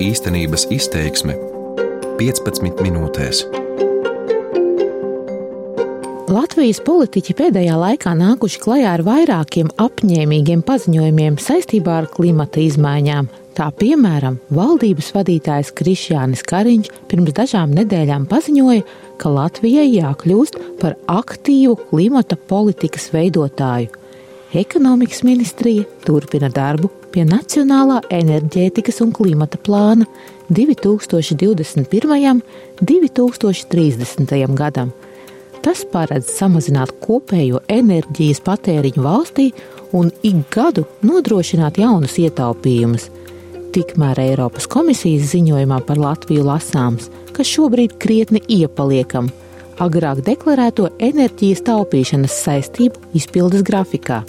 Īstenības izteiksme 15 minūtēs. Latvijas politiķi pēdējā laikā nākuši klajā ar vairākiem apņēmīgiem paziņojumiem saistībā ar klimata izmaiņām. Tā piemēram, valdības vadītājs Krišjānis Kariņš pirms dažām nedēļām paziņoja, ka Latvijai jākļūst par aktīvu klimata politikas veidotāju. Ekonomikas ministrija turpina darbu pie Nacionālā enerģētikas un klimata plāna 2021. un 2030. gadam. Tas paredz samazināt kopējo enerģijas patēriņu valstī un ik gadu nodrošināt jaunus ietaupījumus. Tikmēr Eiropas komisijas ziņojumā par Latviju lasāms, ka šobrīd krietni iepaliekam agrāk deklarēto enerģijas taupīšanas saistību izpildes grafikā.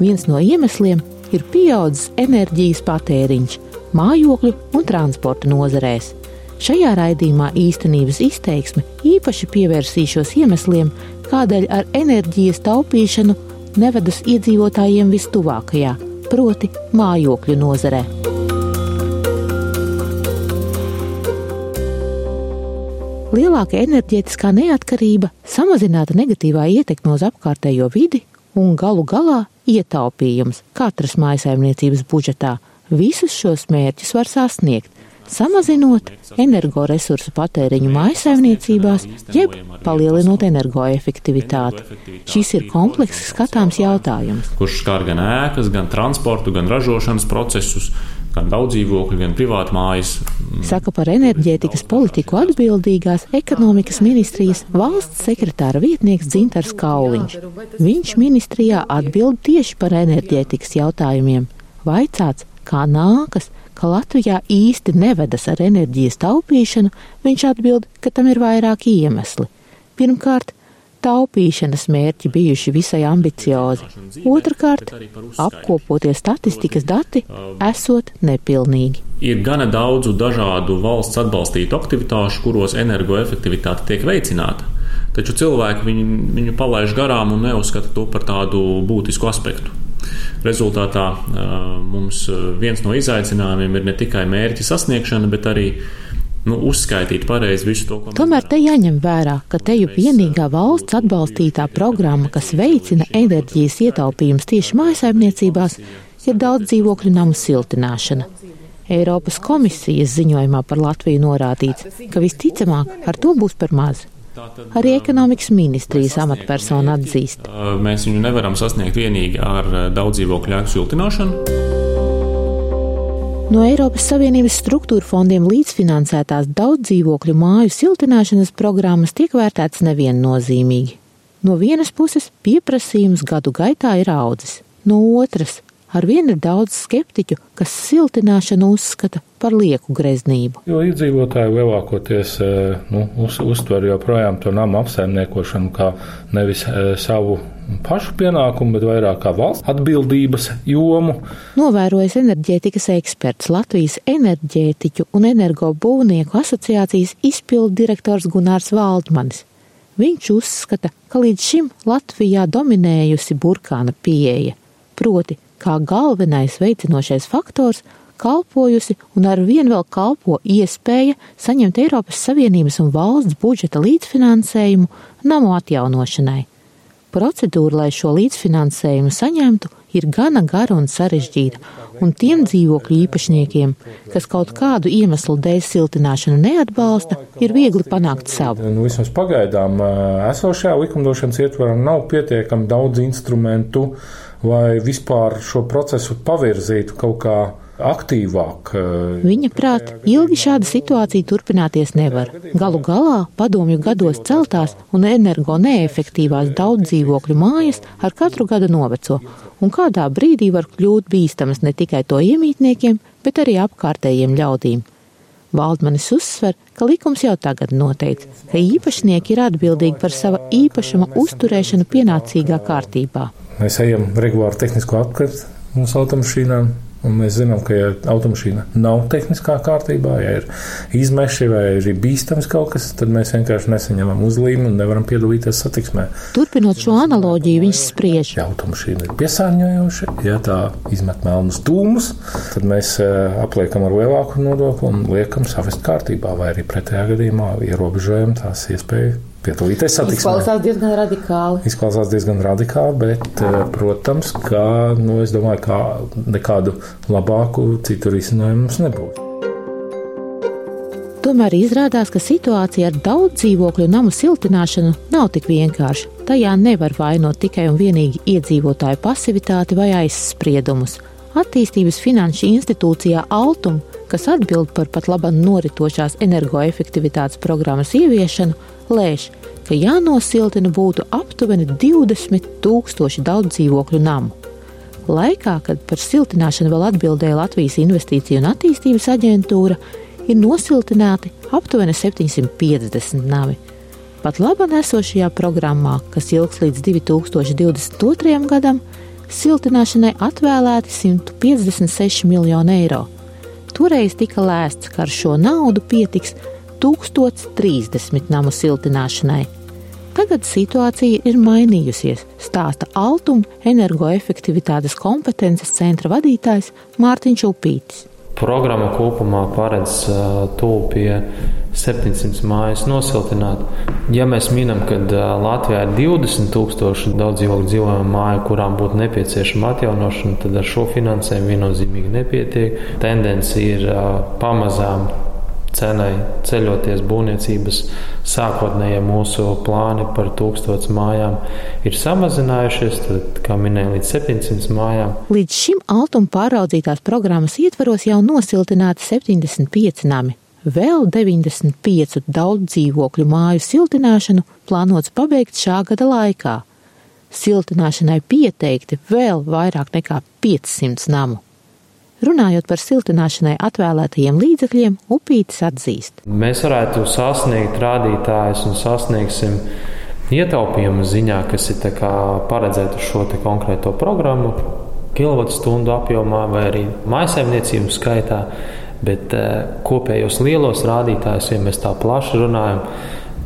Viens no iemesliem ir pieaudzis enerģijas patēriņš mājokļu un transporta nozarēs. Šajā raidījumā īstenības izteiksme īpaši pievērsīšos iemesliem, kādēļ ar enerģijas taupīšanu nevedas iedzīvotājiem vistuvākajā, proti, mājokļu nozarē. Lielāka enerģētiskā neatkarība, samazināta negatīvā ietekme uz apkārtējo vidi un galu galā ietaupījums katras mājsaimniecības budžetā. Visus šos mērķus var sasniegt, samazinot energoresursu patēriņu mājsaimniecībās, jeb palielinot energoefektivitāti. Šis ir komplekss skatāms jautājums. Kurš skar gan ēkas, gan transportu, gan ražošanas procesus, gan daudz dzīvokļu, gan privātu mājas. Saka par enerģētikas politiku atbildīgās ekonomikas ministrijas valsts sekretāra vietnieks Dzintars Kauliņš. Viņš ministrijā atbild tieši par enerģētikas jautājumiem. Vaicāts, kā nākas, ka Latvijā īsti nevedas ar enerģijas taupīšanu, viņš atbild, ka tam ir vairāki iemesli. Pirmkārt, taupīšanas mērķi bijuši visai ambiciozi. Otrakārt, apkopotie statistikas dati esot nepilnīgi. Ir gana daudzu dažādu valsts atbalstītu aktivitāšu, kuros energoefektivitāte tiek veicināta. Taču cilvēki viņu, viņu palaiž garām un neuzskata to par tādu būtisku aspektu. Rezultātā mums viens no izaicinājumiem ir ne tikai mērķa sasniegšana, bet arī nu, uzskaitīt pareizi visu to, ko mēs Tomēr te jāņem vērā, ka te jau vienīgā valsts atbalstītā programma, kas veicina enerģijas ietaupījumus tieši mājasaimniecībās, ir daudz dzīvokļu namu siltināšana. Eiropas komisijas ziņojumā par Latviju norādīts, ka visticamāk ar to būs par maz. Arī ekonomikas ministrijas amatpersona atzīst. Mēs viņu nevaram sasniegt vienīgi ar daudz dzīvokļu ēku siltināšanu. No Eiropas Savienības struktūra fondiem līdzfinansētās daudz dzīvokļu māju siltināšanas programmas tiek vērtētas neviennozīmīgi. No vienas puses pieprasījums gadu gaitā ir audzis, no otras arvien ir daudz skeptiķu, kas siltināšanu uzskata par lieku greznību. Jo iedzīvotāji lielākoties nu, uz, uztver joprojām to namu apsaimniekošanu kā nevis savu pašu pienākumu, bet vairāk kā valsts atbildības jomu. Novērojas enerģētikas eksperts Latvijas enerģētiķu un energobūvnieku asociācijas izpildu direktors Gunārs Valdmanis. Viņš uzskata, ka līdz šim Latvijā dominējusi burkāna pieeja, proti, kā galvenais veicinošais faktors kalpojusi un ar vien vēl kalpo iespēja saņemt Eiropas Savienības un valsts budžeta līdzfinansējumu namu atjaunošanai. Procedūra, lai šo līdzfinansējumu saņemtu, ir gana gara un sarežģīta, un tiem dzīvokļu īpašniekiem, kas kaut kādu iemeslu dēļ siltināšanu neatbalsta, ir viegli panākt savu. Nu, vismaz pagaidām esošajā likumdošanas ietvarā nav pietiekami daudz instrumentu, lai vispār šo procesu pavirzītu kaut kā aktīvāk. Viņa prāt, ilgi šāda situācija turpināties nevar. Galu galā padomju gados celtās un energo neefektīvās daudz dzīvokļu mājas ar katru gadu noveco, un kādā brīdī var kļūt bīstamas ne tikai to iemītniekiem, bet arī apkārtējiem ļaudīm. Valdmanis uzsver, ka likums jau tagad noteica, ka īpašnieki ir atbildīgi par sava īpašuma uzturēšanu pienācīgā kārtībā. Mēs ejam regulāri tehnisko apskatu mūsu automašīnām, Un mēs zinām, ka, ja automašīna nav tehniskā kārtībā, ja ir izmeši vai ir bīstams kaut kas, tad mēs vienkārši nesaņemam uzlīmi un nevaram piedalīties satiksmē. Turpinot šo analoģiju, viņš spriež. Ja automašīna ir piesārņojoša, ja tā izmet melnus dūmus, tad mēs eh, apliekam ar lielāku nodokli un liekam savest kārtībā, vai arī pretējā gadījumā ierobežojam tās iespējas piedalīties satiksmē. Izklausās diezgan radikāli. Izklausās diezgan radikāli, bet, eh, protams, ka, nu, es domāju, ka nekādu labāku citu risinājumu mums nebūs. Tomēr izrādās, ka situācija ar daudz dzīvokļu namu siltināšanu nav tik vienkārša. Tajā nevar vainot tikai un vienīgi iedzīvotāju pasivitāti vai aizspriedumus. Attīstības finanšu institūcijā Altum, kas atbild par pat labam noritošās energoefektivitātes programmas ieviešanu, lēš, ka jānosiltina būtu aptuveni 20 tūkstoši daudz dzīvokļu namu. Laikā, kad par siltināšanu vēl atbildēja Latvijas Investīciju un attīstības aģentūra, ir nosiltināti aptuveni 750 navi. Pat labi esošajā programmā, kas ilgs līdz 2022. gadam, siltināšanai atvēlēti 156 miljoni eiro. Toreiz tika lēsts, ka ar šo naudu pietiks 1030 namu siltināšanai. Tagad situācija ir mainījusies, stāsta Altuma energoefektivitātes kompetences centra vadītājs Mārtiņš Upītis. Programma kopumā paredz tuvu pie 700 mājas nosiltināt. Ja mēs minam, ka Latvijā ir 20 tūkstoši daudz dzīvokļu dzīvojamu māju, kurām būtu nepieciešama atjaunošana, tad ar šo finansējumu viennozīmīgi nepietiek. Tendence ir pamazām cenai ceļoties būvniecības sākotnējie mūsu plāni par tūkstotis mājām ir samazinājušies, tad, kā minēja, līdz 700 mājām. Līdz šim Altuma pāraudzītās programmas ietvaros jau nosiltināti 75 nami. Vēl 95 daudz dzīvokļu māju siltināšanu plānots pabeigt šā gada laikā. Siltināšanai pieteikti vēl vairāk nekā 500 namu. Runājot par siltināšanai atvēlētajiem līdzekļiem, upītis atzīst. Mēs varētu sasniegt rādītājus un sasniegsim ietaupījumu ziņā, kas ir paredzēta šo konkrēto programmu, kilovatstundu apjomā vai arī maisaimniecību skaitā. Bet uh, kopējos lielos rādītājus, ja mēs tā plaši runājam,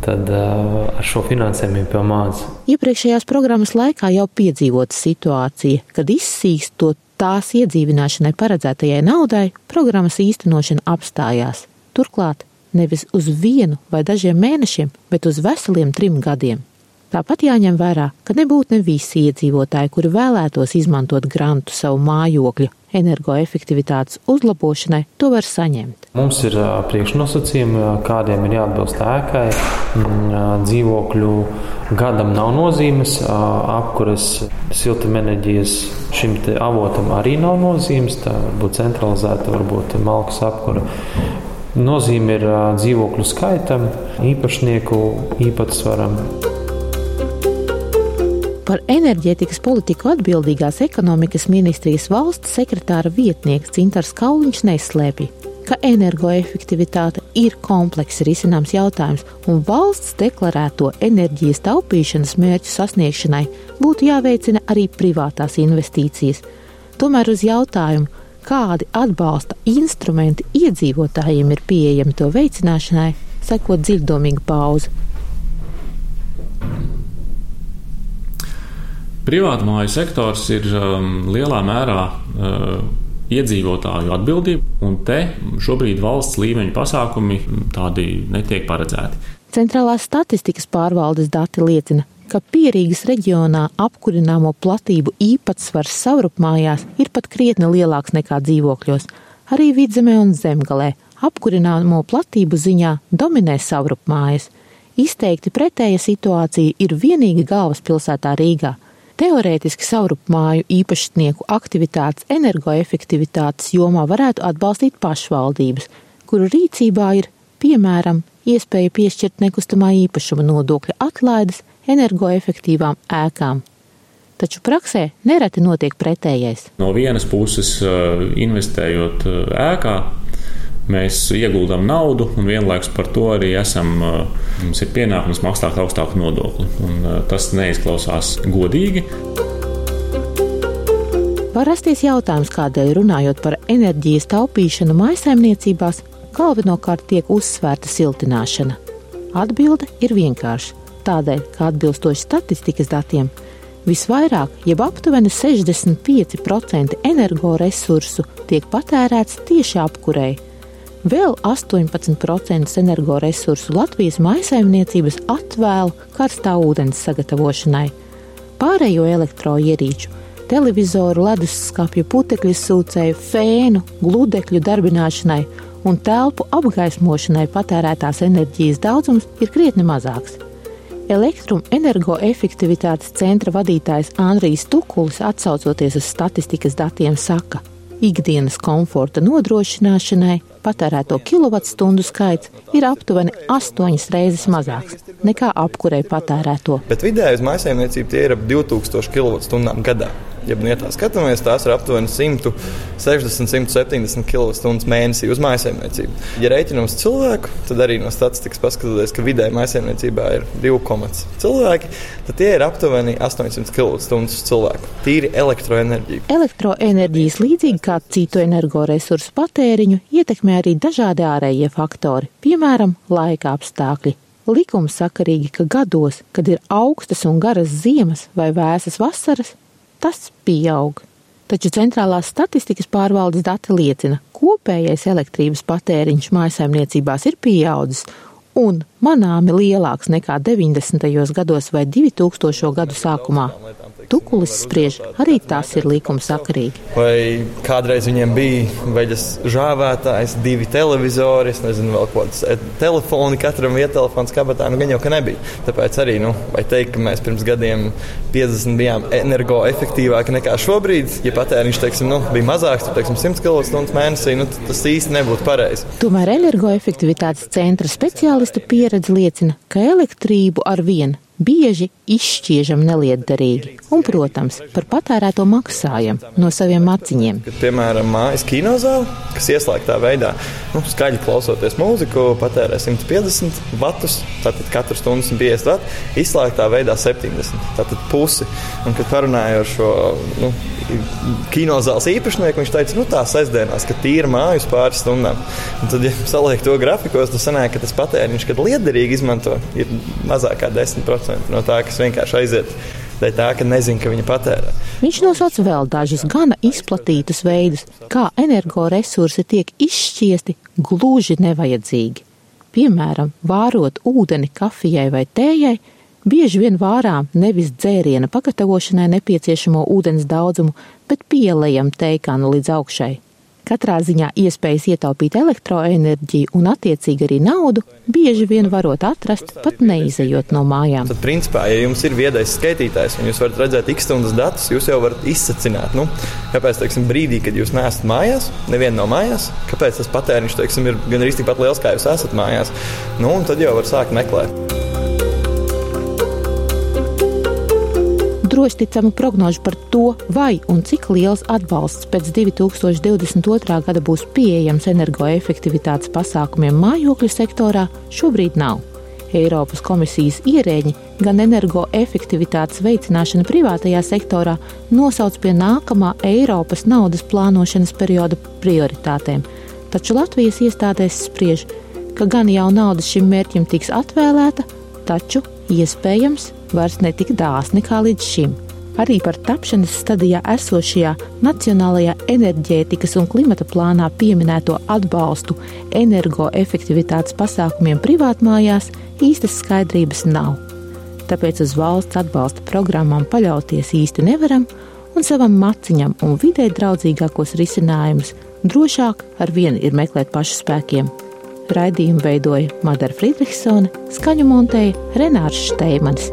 tad uh, ar šo finansējumu ir pamāts. Iepriekšējās programmas laikā jau piedzīvota situācija, kad izsīkstot tās iedzīvināšanai paredzētajai naudai programmas īstenošana apstājās. Turklāt nevis uz vienu vai dažiem mēnešiem, bet uz veseliem trim gadiem. Tāpat jāņem vērā, ka nebūtu ne visi iedzīvotāji, kuri vēlētos izmantot grantu savu mājokļu energoefektivitātes uzlabošanai, to var saņemt. Mums ir priekšnosacījumi, kādiem ir jāatbilst ēkai. Mm, dzīvokļu gadam nav nozīmes, apkures siltumenerģijas šim avotam arī nav nozīmes. Tā var būt centralizēta, varbūt malkas apkura. Nozīme ir dzīvokļu skaitam, īpašnieku īpatsvaram. Par enerģētikas politiku atbildīgās ekonomikas ministrijas valsts sekretāra vietnieks Cintars Kauliņš neslēpj, ka energoefektivitāte ir komplekss risināms jautājums, un valsts deklarēto enerģijas taupīšanas mērķu sasniegšanai būtu jāveicina arī privātās investīcijas. Tomēr uz jautājumu, kādi atbalsta instrumenti iedzīvotājiem ir pieejami to veicināšanai, sekot dziļdomīga pauze. Privātmāju sektors ir um, lielā mērā uh, iedzīvotāju atbildība, un te šobrīd valsts līmeņa pasākumi tādi netiek paredzēti. Centrālās statistikas pārvaldes dati liecina, ka Pierīgas reģionā apkurināmo platību īpatsvars savrupmājās ir pat krietni lielāks nekā dzīvokļos. Arī vidzemē un zemgalē apkurināmo platību ziņā dominē savrupmājas. Izteikti pretēja situācija ir vienīgi galvaspilsētā Rīgā. Teorētiski savrupmāju īpašnieku aktivitātes energoefektivitātes jomā varētu atbalstīt pašvaldības, kuru rīcībā ir, piemēram, iespēja piešķirt nekustamā īpašuma nodokļa atlaides energoefektīvām ēkām. Taču praksē nereti notiek pretējais. No vienas puses, eh, investējot eh, ēkā, mēs ieguldām naudu un vienlaikus par to arī esam, mums ir pienākums maksāt augstāku nodokli. Un tas neizklausās godīgi. Var rasties jautājums, kādēļ runājot par enerģijas taupīšanu maisaimniecībās, galvenokārt tiek uzsvērta siltināšana. Atbilde ir vienkārša. Tādēļ, ka atbilstoši statistikas datiem, visvairāk, jeb aptuveni 65% energoresursu tiek patērēts tieši apkurei. Vēl 18% energoresursu Latvijas maisaimniecības atvēl karstā ūdens sagatavošanai. Pārējo elektroierīču televizoru, leduskapju, putekļu sūcēju, fēnu, gludekļu darbināšanai un telpu apgaismošanai patērētās enerģijas daudzums ir krietni mazāks. Elektroenergoefektivitātes centra vadītājs Andrijs Tukulis, atsaucoties uz statistikas datiem, saka, ikdienas komforta nodrošināšanai patērēto kilovatstundu skaits ir aptuveni astoņas reizes mazāks nekā apkurei patērēto. Bet vidēji uz mājsaimniecību tie ir ap 2000 kWh gadā. Ja nu, tā skatāmies, tās ir aptuveni 160, 170 kWh mēnesī uz mājsaimniecību. Ja rēķinām uz cilvēku, tad arī no statistikas paskatoties, ka vidēji mājsaimniecībā ir 2,5 cilvēki, tad tie ir aptuveni 800 kWh uz cilvēku. Tīri elektroenerģija. Elektroenerģijas līdzīgi kā citu energoresursu patēriņu ietekmē arī dažādi ārējie faktori, piemēram, laika apstākļi. Likumsakarīgi, ka gados, kad ir augstas un garas ziemas vai vēsas vasaras, tas pieaug. Taču centrālās statistikas pārvaldes dati liecina, ka kopējais elektrības patēriņš mājsaimniecībās ir pieaudzis un manāmi lielāks nekā 90. gados vai 2000. gadu sākumā. Tukulis spriež, arī tas ir likuma sakarīgi. Vai kādreiz viņiem bija veļas žāvētājs, divi televizori, es nezinu, vēl kāds e, telefoni, katram vieta telefons kabatā, nu gan jau ka nebija. Tāpēc arī, nu, vai teikt, ka mēs pirms gadiem 50 bijām energoefektīvāki nekā šobrīd, ja patēriņš, teiksim, nu, bija mazāks, tad, teiksim, 100 kWh mēnesī, nu, tas īsti nebūtu pareizi. Tomēr energoefektivitātes centra speciālistu pieredze liecina, ka elektrību ar vienu bieži izšķiežam nelietderīgi un, protams, par patērēto maksājam no saviem maciņiem. Kad, piemēram, mājas kinozāle, kas ieslēgtā veidā, nu, skaļi klausoties mūziku, patērē 150 vatus, tātad katru stundu 150 vatu, izslēgtā veidā 70, tātad pusi. Un, kad parunāju ar šo nu, kinozāles īpašnieku, viņš teica, nu tā sestdienās, ka tīra mājas pāris stundām. Un tad, ja saliek to grafikos, tad sanāk, ka tas patēriņš, kad liederīgi izmanto, ir mazāk kā 10% no tā, kas vienkārši aiziet. Dēļ tā, ka nezinu, ka viņa patērē. Viņš nosauc vēl dažus gana izplatītus veidus, kā energoresursi tiek izšķiesti gluži nevajadzīgi. Piemēram, vārot ūdeni kafijai vai tējai, bieži vien vārām nevis dzēriena pagatavošanai nepieciešamo ūdens daudzumu, bet pielējam teikānu līdz augšai. Katrā ziņā iespējas ietaupīt elektroenerģiju un attiecīgi arī naudu bieži vien varot atrast pat neizejot no mājām. Tad, principā, ja jums ir viedais skaitītājs un jūs varat redzēt x stundas datus, jūs jau varat izsacināt, nu, kāpēc teiksim, brīdī, kad jūs neesat mājās, neviena nav mājās, kāpēc tas patēriņš teiksim, ir gan arī tikpat liels, kā jūs esat mājās. Nu, tad jau var sākt meklēt. Droši ticamu prognožu par to, vai un cik liels atbalsts pēc 2022. gada būs pieejams energoefektivitātes pasākumiem mājokļu sektorā, šobrīd nav. Eiropas komisijas ierēģi gan energoefektivitātes veicināšana privātajā sektorā nosauc pie nākamā Eiropas naudas plānošanas perioda prioritātēm, taču Latvijas iestādēs spriež, ka gan jau nauda šim mērķim tiks atvēlēta, taču iespējams vairs netik dāsni kā līdz šim. Arī par tapšanas stadijā esošajā Nacionālajā enerģētikas un klimata plānā pieminēto atbalstu energoefektivitātes pasākumiem privātmājās īstas skaidrības nav. Tāpēc uz valsts atbalsta programmām paļauties īsti nevaram, un savam maciņam un vidē draudzīgākos risinājumus drošāk ar vienu ir meklēt pašu spēkiem. Raidījumu veidoja Madara Friedrichsone, skaņu montēja Renārs Šteimanis